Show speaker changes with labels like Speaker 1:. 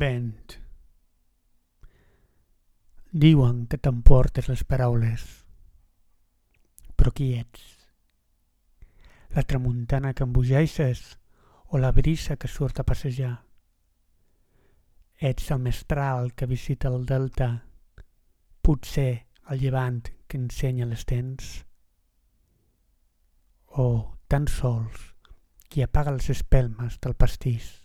Speaker 1: Vent. Diuen que t'emportes les paraules, però qui ets? La tramuntana que embogeixes o la brisa que surt a passejar? Ets el mestral que visita el delta, potser el llevant que ensenya les dents? O tan sols qui apaga les espelmes del pastís?